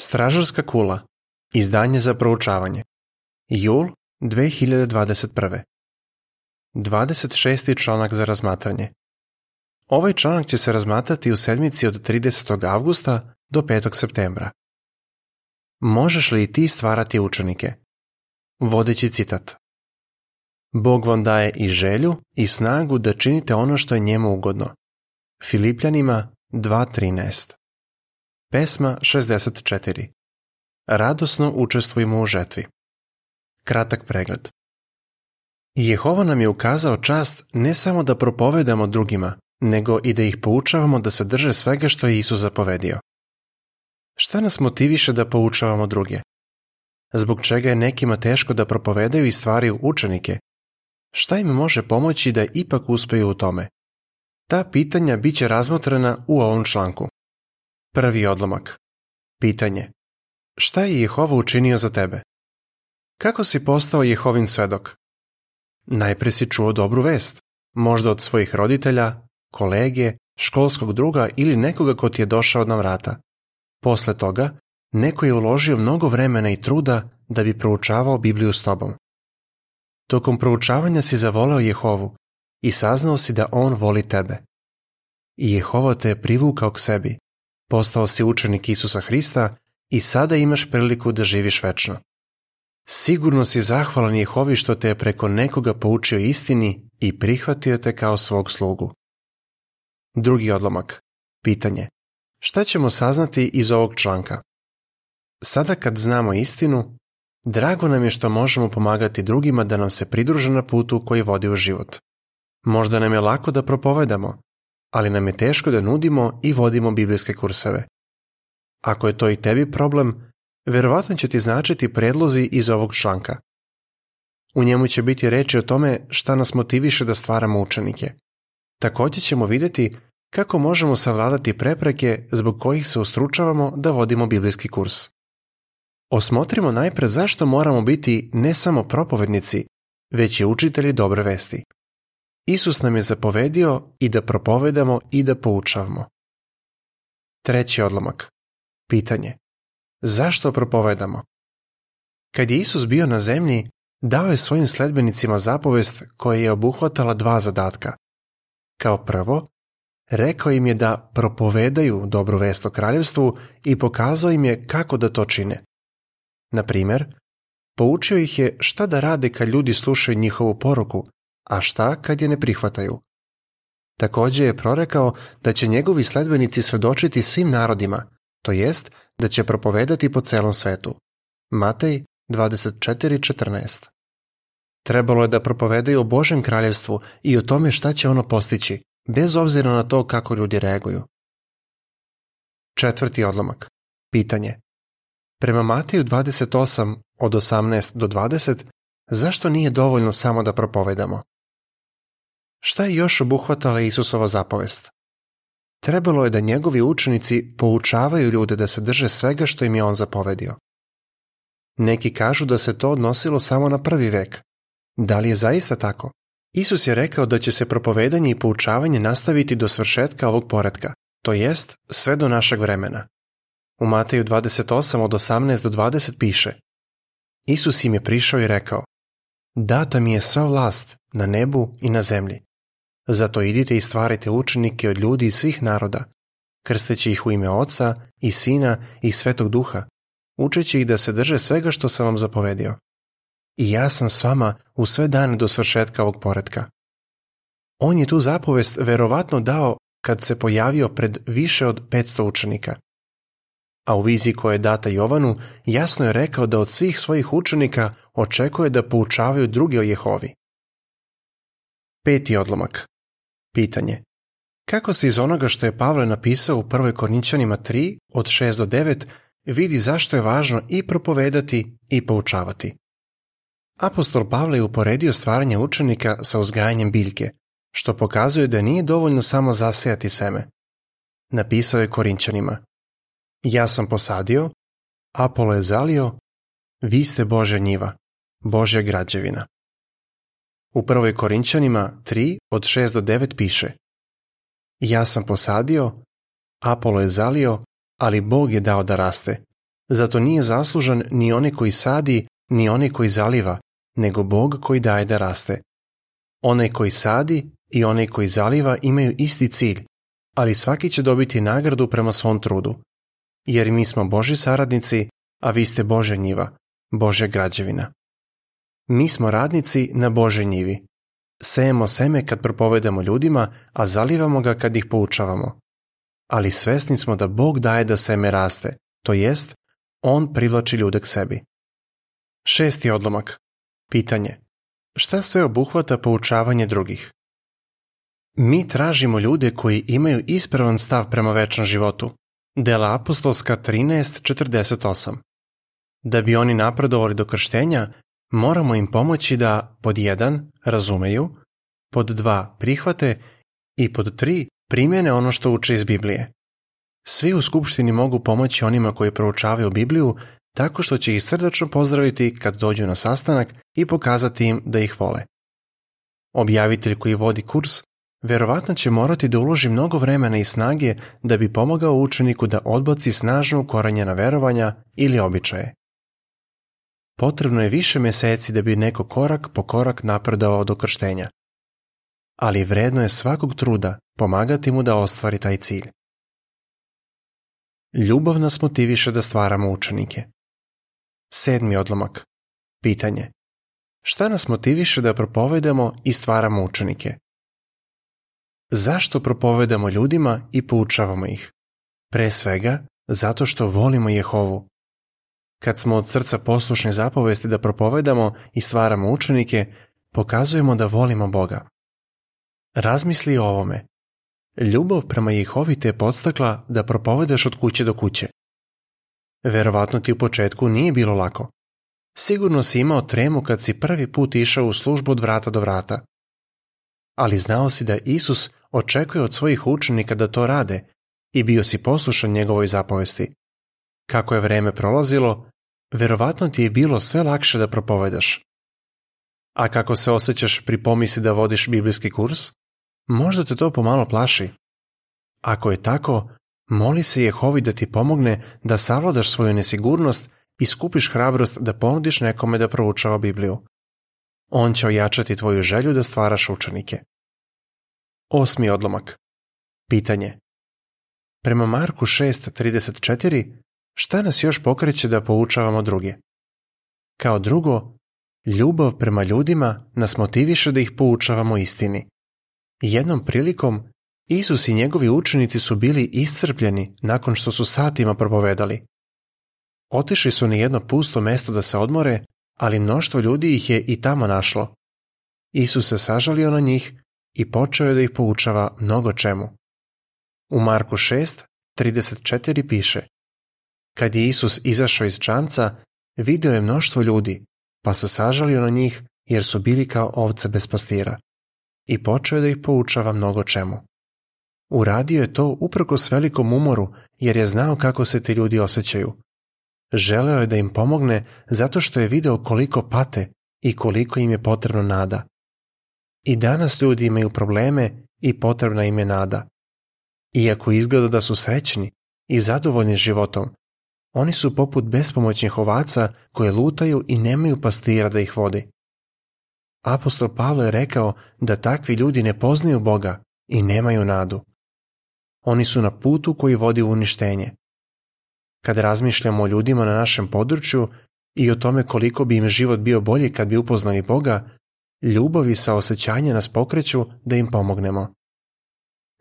Stražarska kula. Izdanje za proučavanje. Jul 2021. 26. članak za razmatranje. Ovaj članak će se razmatrati u sedmici od 30. avgusta do 5. septembra. Možeš li i ti stvarati učenike? Vodeći citat. Bog vam daje i želju i snagu da činite ono što je njemu ugodno. Filipljanima 2.13 Pesma 64 Radosno učestvujemo u žetvi Kratak pregled Jehova nam je ukazao čast ne samo da propovedamo drugima, nego i da ih poučavamo da se drže svega što je Isus zapovedio. Šta nas motiviše da poučavamo druge? Zbog čega je nekima teško da propovedaju i stvaraju učenike? Šta im može pomoći da ipak uspeju u tome? Ta pitanja bit će razmotrena u ovom članku. Prvi odlomak. Pitanje. Šta je Jehova učinio za tebe? Kako si postao Jehovin svedok? Najprije si čuo dobru vest, možda od svojih roditelja, kolege, školskog druga ili nekoga ko ti je došao na vrata. Posle toga, neko je uložio mnogo vremena i truda da bi proučavao Bibliju s tobom. Tokom proučavanja si zavoleo Jehovu i saznao si da on voli tebe. I Jehova te je privukao k sebi, postao si učenik Isusa Hrista i sada imaš priliku da živiš večno. Sigurno si zahvalan Jehovi što te je preko nekoga poučio istini i prihvatio te kao svog slugu. Drugi odlomak. Pitanje. Šta ćemo saznati iz ovog članka? Sada kad znamo istinu, drago nam je što možemo pomagati drugima da nam se pridruže na putu koji vodi u život. Možda nam je lako da propovedamo, ali nam je teško da nudimo i vodimo biblijske kurseve. Ako je to i tebi problem, verovatno će ti značiti predlozi iz ovog članka. U njemu će biti reči o tome šta nas motiviše da stvaramo učenike. Također ćemo vidjeti kako možemo savladati prepreke zbog kojih se ustručavamo da vodimo biblijski kurs. Osmotrimo najpre zašto moramo biti ne samo propovednici, već i učitelji dobre vesti. Isus nam je zapovedio i da propovedamo i da poučavamo. Treći odlomak. Pitanje. Zašto propovedamo? Kad je Isus bio na zemlji, dao je svojim sledbenicima zapovest koja je obuhvatala dva zadatka. Kao prvo, rekao im je da propovedaju dobru vest o kraljevstvu i pokazao im je kako da to čine. Na primjer, poučio ih je šta da rade kad ljudi slušaju njihovu poruku – a šta kad je ne prihvataju. Također je prorekao da će njegovi sledbenici svedočiti svim narodima, to jest da će propovedati po celom svetu. Matej 24.14 Trebalo je da propovedaju o Božem kraljevstvu i o tome šta će ono postići, bez obzira na to kako ljudi reaguju. Četvrti odlomak. Pitanje. Prema Mateju 28 od 18 do 20, zašto nije dovoljno samo da propovedamo? Šta je još obuhvatala Isusova zapovest? Trebalo je da njegovi učenici poučavaju ljude da se drže svega što im je on zapovedio. Neki kažu da se to odnosilo samo na prvi vek. Da li je zaista tako? Isus je rekao da će se propovedanje i poučavanje nastaviti do svršetka ovog poretka, to jest sve do našeg vremena. U Mateju 28 od 18 do 20 piše Isus im je prišao i rekao Data mi je sva vlast na nebu i na zemlji. Zato idite i stvarajte učenike od ljudi iz svih naroda, krsteći ih u ime Oca i Sina i Svetog Duha, učeći ih da se drže svega što sam vam zapovedio. I ja sam s vama u sve dane do svršetka ovog poretka. On je tu zapovest verovatno dao kad se pojavio pred više od 500 učenika. A u viziji koja je data Jovanu jasno je rekao da od svih svojih učenika očekuje da poučavaju druge o Jehovi. Peti odlomak. Pitanje. Kako se iz onoga što je Pavle napisao u prvoj Korinčanima 3 od 6 do 9 vidi zašto je važno i propovedati i poučavati? Apostol Pavle je uporedio stvaranje učenika sa uzgajanjem biljke, što pokazuje da nije dovoljno samo zasejati seme. Napisao je Korinćanima. Ja sam posadio, Apolo je zalio, vi ste Božja njiva, Božja građevina. U prvoj Korinčanima 3 od 6 do 9 piše Ja sam posadio, Apolo je zalio, ali Bog je dao da raste. Zato nije zaslužan ni one koji sadi, ni one koji zaliva, nego Bog koji daje da raste. One koji sadi i one koji zaliva imaju isti cilj, ali svaki će dobiti nagradu prema svom trudu. Jer mi smo Boži saradnici, a vi ste Bože njiva, Bože građevina. Mi smo radnici na Božoj njivi. Sejemo seme kad propovedamo ljudima, a zalivamo ga kad ih poučavamo. Ali svesni smo da Bog daje da seme raste, to jest, On privlači ljude k sebi. Šesti odlomak. Pitanje. Šta sve obuhvata poučavanje drugih? Mi tražimo ljude koji imaju ispravan stav prema večnom životu. Dela apostolska 13.48 Da bi oni napredovali do krštenja, Moramo im pomoći da pod jedan razumeju, pod dva prihvate i pod tri primjene ono što uče iz Biblije. Svi u skupštini mogu pomoći onima koji proučavaju Bibliju tako što će ih srdačno pozdraviti kad dođu na sastanak i pokazati im da ih vole. Objavitelj koji vodi kurs verovatno će morati da uloži mnogo vremena i snage da bi pomogao učeniku da odbaci snažno ukoranjena verovanja ili običaje potrebno je više mjeseci da bi neko korak po korak napredovao do krštenja. Ali vredno je svakog truda pomagati mu da ostvari taj cilj. Ljubav nas motiviše da stvaramo učenike. Sedmi odlomak. Pitanje. Šta nas motiviše da propovedamo i stvaramo učenike? Zašto propovedamo ljudima i poučavamo ih? Pre svega, zato što volimo Jehovu kad smo od srca poslušni zapovesti da propovedamo i stvaramo učenike, pokazujemo da volimo Boga. Razmisli o ovome. Ljubav prema Jehovi te je podstakla da propovedeš od kuće do kuće. Verovatno ti u početku nije bilo lako. Sigurno si imao tremu kad si prvi put išao u službu od vrata do vrata. Ali znao si da Isus očekuje od svojih učenika da to rade i bio si poslušan njegovoj zapovesti. Kako je vreme prolazilo, verovatno ti je bilo sve lakše da propovedaš. A kako se osjećaš pri pomisli da vodiš biblijski kurs, možda te to pomalo plaši. Ako je tako, moli se Jehovi da ti pomogne da savladaš svoju nesigurnost i skupiš hrabrost da ponudiš nekome da proučava Bibliju. On će ojačati tvoju želju da stvaraš učenike. Osmi odlomak. Pitanje. Prema Marku 6.34 Šta nas još pokreće da poučavamo druge? Kao drugo, ljubav prema ljudima nas motiviše da ih poučavamo istini. Jednom prilikom, Isus i njegovi učenici su bili iscrpljeni nakon što su satima propovedali. Otišli su na jedno pusto mesto da se odmore, ali mnoštvo ljudi ih je i tamo našlo. Isus se sažalio na njih i počeo je da ih poučava mnogo čemu. U Marku 6, 34 piše – kad je Isus izašao iz čamca, vidio je mnoštvo ljudi, pa se sažalio na njih jer su bili kao ovce bez pastira. I počeo je da ih poučava mnogo čemu. Uradio je to s velikom umoru jer je znao kako se ti ljudi osjećaju. Želeo je da im pomogne zato što je video koliko pate i koliko im je potrebno nada. I danas ljudi imaju probleme i potrebna im je nada. Iako izgleda da su srećni i zadovoljni životom, oni su poput bespomoćnih ovaca koje lutaju i nemaju pastira da ih vodi. Apostol Pavlo je rekao da takvi ljudi ne poznaju Boga i nemaju nadu. Oni su na putu koji vodi u uništenje. Kad razmišljamo o ljudima na našem području i o tome koliko bi im život bio bolji kad bi upoznali Boga, ljubavi i saosećanje nas pokreću da im pomognemo.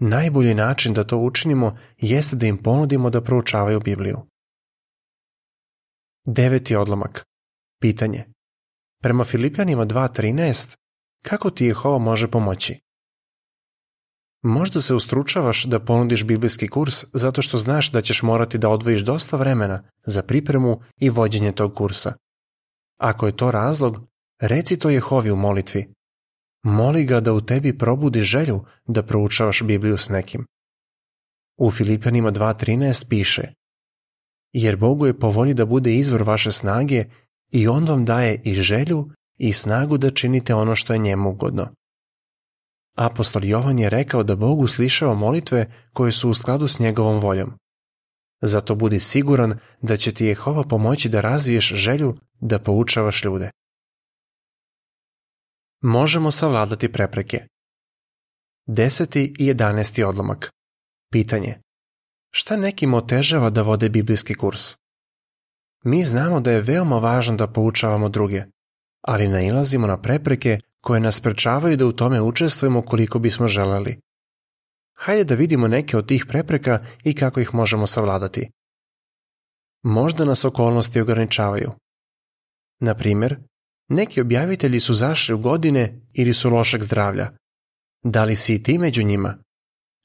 Najbolji način da to učinimo jeste da im ponudimo da proučavaju Bibliju. Deveti odlomak. Pitanje. Prema Filipjanima 2.13, kako ti Jehova može pomoći? Možda se ustručavaš da ponudiš biblijski kurs zato što znaš da ćeš morati da odvojiš dosta vremena za pripremu i vođenje tog kursa. Ako je to razlog, reci to Jehovi u molitvi. Moli ga da u tebi probudi želju da proučavaš Bibliju s nekim. U Filipanima 2.13 piše jer Bogu je po da bude izvor vaše snage i On vam daje i želju i snagu da činite ono što je njemu ugodno. Apostol Jovan je rekao da Bogu uslišava molitve koje su u skladu s njegovom voljom. Zato budi siguran da će ti Jehova pomoći da razviješ želju da poučavaš ljude. Možemo savladati prepreke. 10 i 11. odlomak. Pitanje šta nekim otežava da vode biblijski kurs. Mi znamo da je veoma važno da poučavamo druge, ali nailazimo na prepreke koje nas prečavaju da u tome učestvujemo koliko bismo želeli. Hajde da vidimo neke od tih prepreka i kako ih možemo savladati. Možda nas okolnosti ograničavaju. Na primjer, neki objavitelji su zašli u godine ili su lošeg zdravlja. Da li si i ti među njima?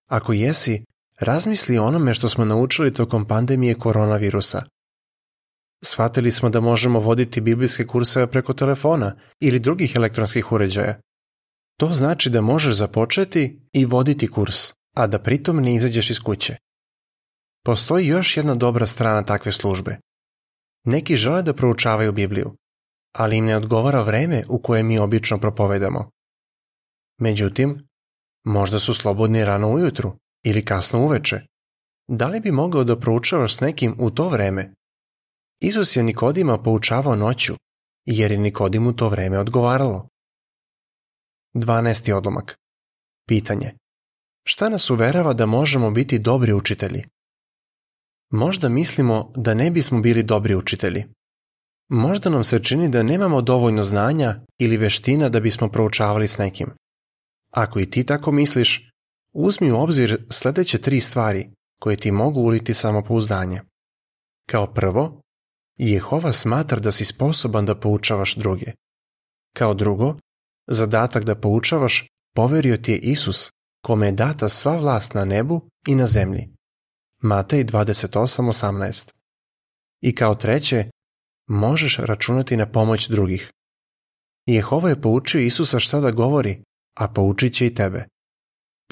Ako jesi, Razmisli o onome što smo naučili tokom pandemije koronavirusa. Svatili smo da možemo voditi biblijske kurseve preko telefona ili drugih elektronskih uređaja. To znači da možeš započeti i voditi kurs, a da pritom ne izađeš iz kuće. Postoji još jedna dobra strana takve službe. Neki žele da proučavaju Bibliju, ali im ne odgovara vreme u koje mi obično propovedamo. Međutim, možda su slobodni rano ujutru ili kasno uveče, da li bi mogao da proučavaš s nekim u to vreme? Isus je Nikodima poučavao noću, jer je Nikodimu to vreme odgovaralo. 12. odlomak Pitanje Šta nas uverava da možemo biti dobri učitelji? Možda mislimo da ne bismo bili dobri učitelji. Možda nam se čini da nemamo dovoljno znanja ili veština da bismo proučavali s nekim. Ako i ti tako misliš, Uzmi u obzir sljedeće tri stvari koje ti mogu uliti samopouzdanje. Kao prvo, Jehova smatra da si sposoban da poučavaš druge. Kao drugo, zadatak da poučavaš poverio ti je Isus, kome je data sva vlast na nebu i na zemlji. Matej 28.18 I kao treće, možeš računati na pomoć drugih. Jehova je poučio Isusa šta da govori, a poučit će i tebe.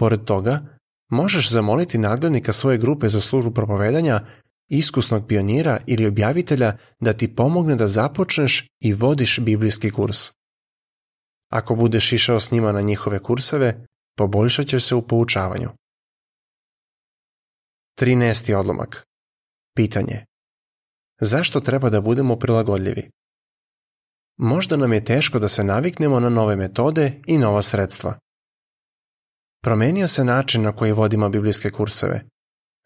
Pored toga, možeš zamoliti naglednika svoje grupe za službu propovedanja, iskusnog pionira ili objavitelja da ti pomogne da započneš i vodiš biblijski kurs. Ako budeš išao s njima na njihove kurseve, poboljšat ćeš se u poučavanju. 13. odlomak. Pitanje. Zašto treba da budemo prilagodljivi? Možda nam je teško da se naviknemo na nove metode i nova sredstva. Promenio se način na koji vodimo biblijske kurseve.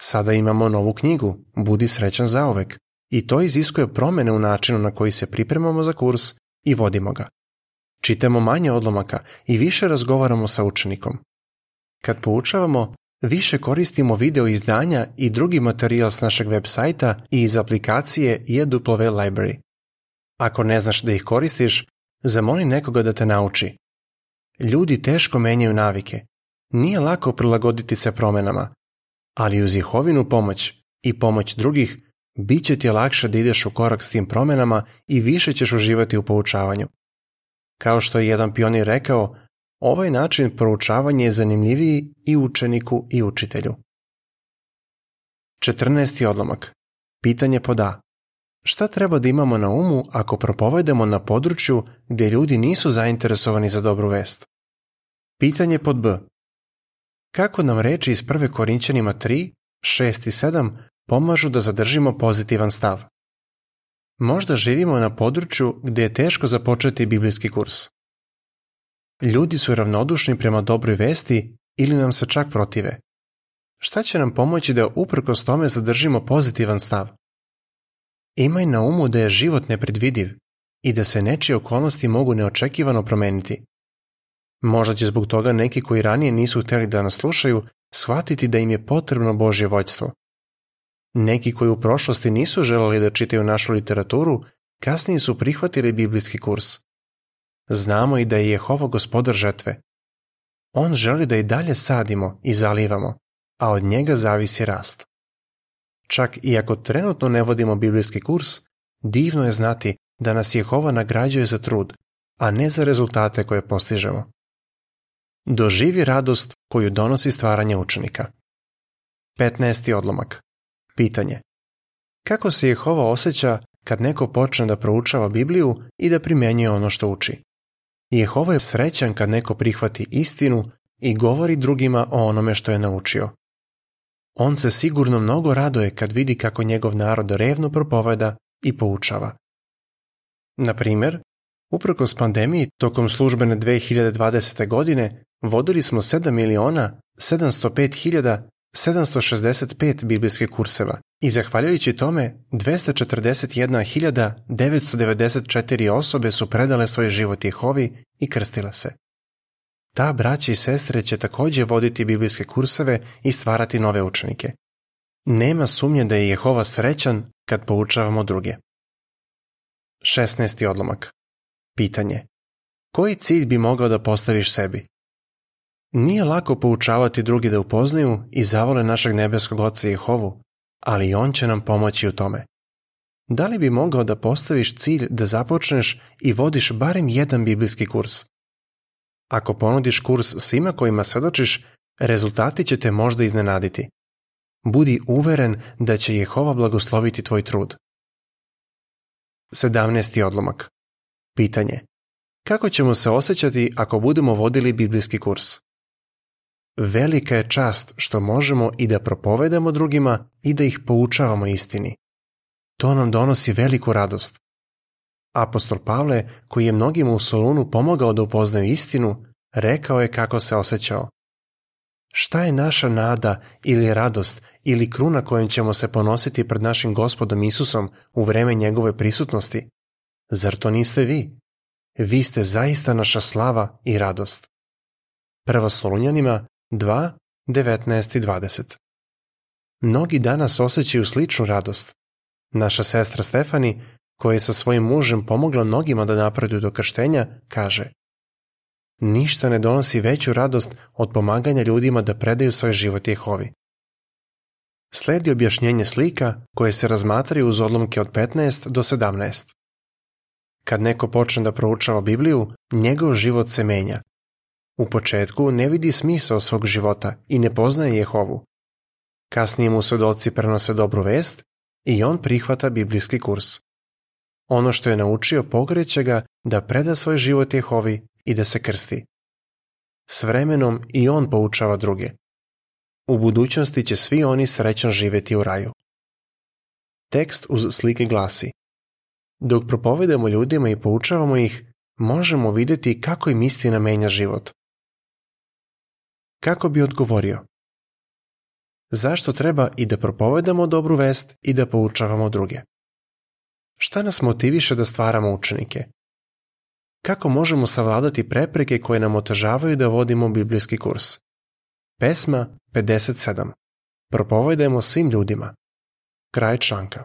Sada imamo novu knjigu, Budi srećan zaovek, i to iziskuje promene u načinu na koji se pripremamo za kurs i vodimo ga. Čitamo manje odlomaka i više razgovaramo sa učenikom. Kad poučavamo, više koristimo video izdanja i drugi materijal s našeg web sajta i iz aplikacije JW e Library. Ako ne znaš da ih koristiš, zamoli nekoga da te nauči. Ljudi teško menjaju navike, nije lako prilagoditi se promjenama, ali uz Jehovinu pomoć i pomoć drugih bit će ti lakše da ideš u korak s tim promjenama i više ćeš uživati u poučavanju. Kao što je jedan pionir rekao, ovaj način proučavanja je zanimljiviji i učeniku i učitelju. 14. odlomak. Pitanje pod A. Šta treba da imamo na umu ako propovedemo na području gdje ljudi nisu zainteresovani za dobru vest? Pitanje pod B. Kako nam reči iz 1. Korinćanima 3, 6 i 7 pomažu da zadržimo pozitivan stav? Možda živimo na području gdje je teško započeti biblijski kurs. Ljudi su ravnodušni prema dobroj vesti ili nam se čak protive. Šta će nam pomoći da uprkos tome zadržimo pozitivan stav? Imaj na umu da je život nepredvidiv i da se nečije okolnosti mogu neočekivano promeniti. Možda će zbog toga neki koji ranije nisu htjeli da nas slušaju shvatiti da im je potrebno Božje vojstvo. Neki koji u prošlosti nisu željeli da čitaju našu literaturu, kasnije su prihvatili biblijski kurs. Znamo i da je Jehova gospodar žetve. On želi da i dalje sadimo i zalivamo, a od njega zavisi rast. Čak i ako trenutno ne vodimo biblijski kurs, divno je znati da nas Jehova nagrađuje za trud, a ne za rezultate koje postižemo. Doživi radost koju donosi stvaranje učenika. 15. odlomak. Pitanje. Kako se Jehova osjeća kad neko počne da proučava Bibliju i da primjenjuje ono što uči? Jehova je srećan kad neko prihvati istinu i govori drugima o onome što je naučio. On se sigurno mnogo radoje kad vidi kako njegov narod revno propoveda i poučava. Na primjer, uprkos pandemiji tokom službene 2020. godine vodili smo 7 miliona 705 hiljada 765 biblijskih kurseva i zahvaljujući tome 241.994 osobe su predale svoj život Jehovi i krstile se. Ta braća i sestre će također voditi biblijske kurseve i stvarati nove učenike. Nema sumnje da je Jehova srećan kad poučavamo druge. 16. odlomak Pitanje Koji cilj bi mogao da postaviš sebi? Nije lako poučavati drugi da upoznaju i zavole našeg nebeskog oca Jehovu, ali on će nam pomoći u tome. Da li bi mogao da postaviš cilj da započneš i vodiš barem jedan biblijski kurs? Ako ponudiš kurs svima kojima svedočiš, rezultati će te možda iznenaditi. Budi uveren da će Jehova blagosloviti tvoj trud. 17. odlomak Pitanje Kako ćemo se osjećati ako budemo vodili biblijski kurs? Velika je čast što možemo i da propovedamo drugima i da ih poučavamo istini. To nam donosi veliku radost. Apostol Pavle, koji je mnogima u Solunu pomogao da upoznaju istinu, rekao je kako se osjećao. Šta je naša nada ili radost ili kruna kojom ćemo se ponositi pred našim gospodom Isusom u vreme njegove prisutnosti? Zar to niste vi? Vi ste zaista naša slava i radost. Prva Solunjanima, 2, i 20. Mnogi danas osjećaju sličnu radost. Naša sestra Stefani, koja je sa svojim mužem pomogla mnogima da napreduju do krštenja, kaže Ništa ne donosi veću radost od pomaganja ljudima da predaju svoj život Jehovi. Sledi objašnjenje slika koje se razmatraju uz odlomke od 15 do 17. Kad neko počne da proučava Bibliju, njegov život se menja, u početku ne vidi smisao svog života i ne poznaje Jehovu. Kasnije mu svedoci prenose dobru vest i on prihvata biblijski kurs. Ono što je naučio pokreće ga da preda svoj život Jehovi i da se krsti. S vremenom i on poučava druge. U budućnosti će svi oni srećno živjeti u raju. Tekst uz slike glasi Dok propovedamo ljudima i poučavamo ih, možemo vidjeti kako im istina menja život kako bi odgovorio? Zašto treba i da propovedamo dobru vest i da poučavamo druge? Šta nas motiviše da stvaramo učenike? Kako možemo savladati prepreke koje nam otežavaju da vodimo biblijski kurs? Pesma 57. Propovedajmo svim ljudima. Kraj članka.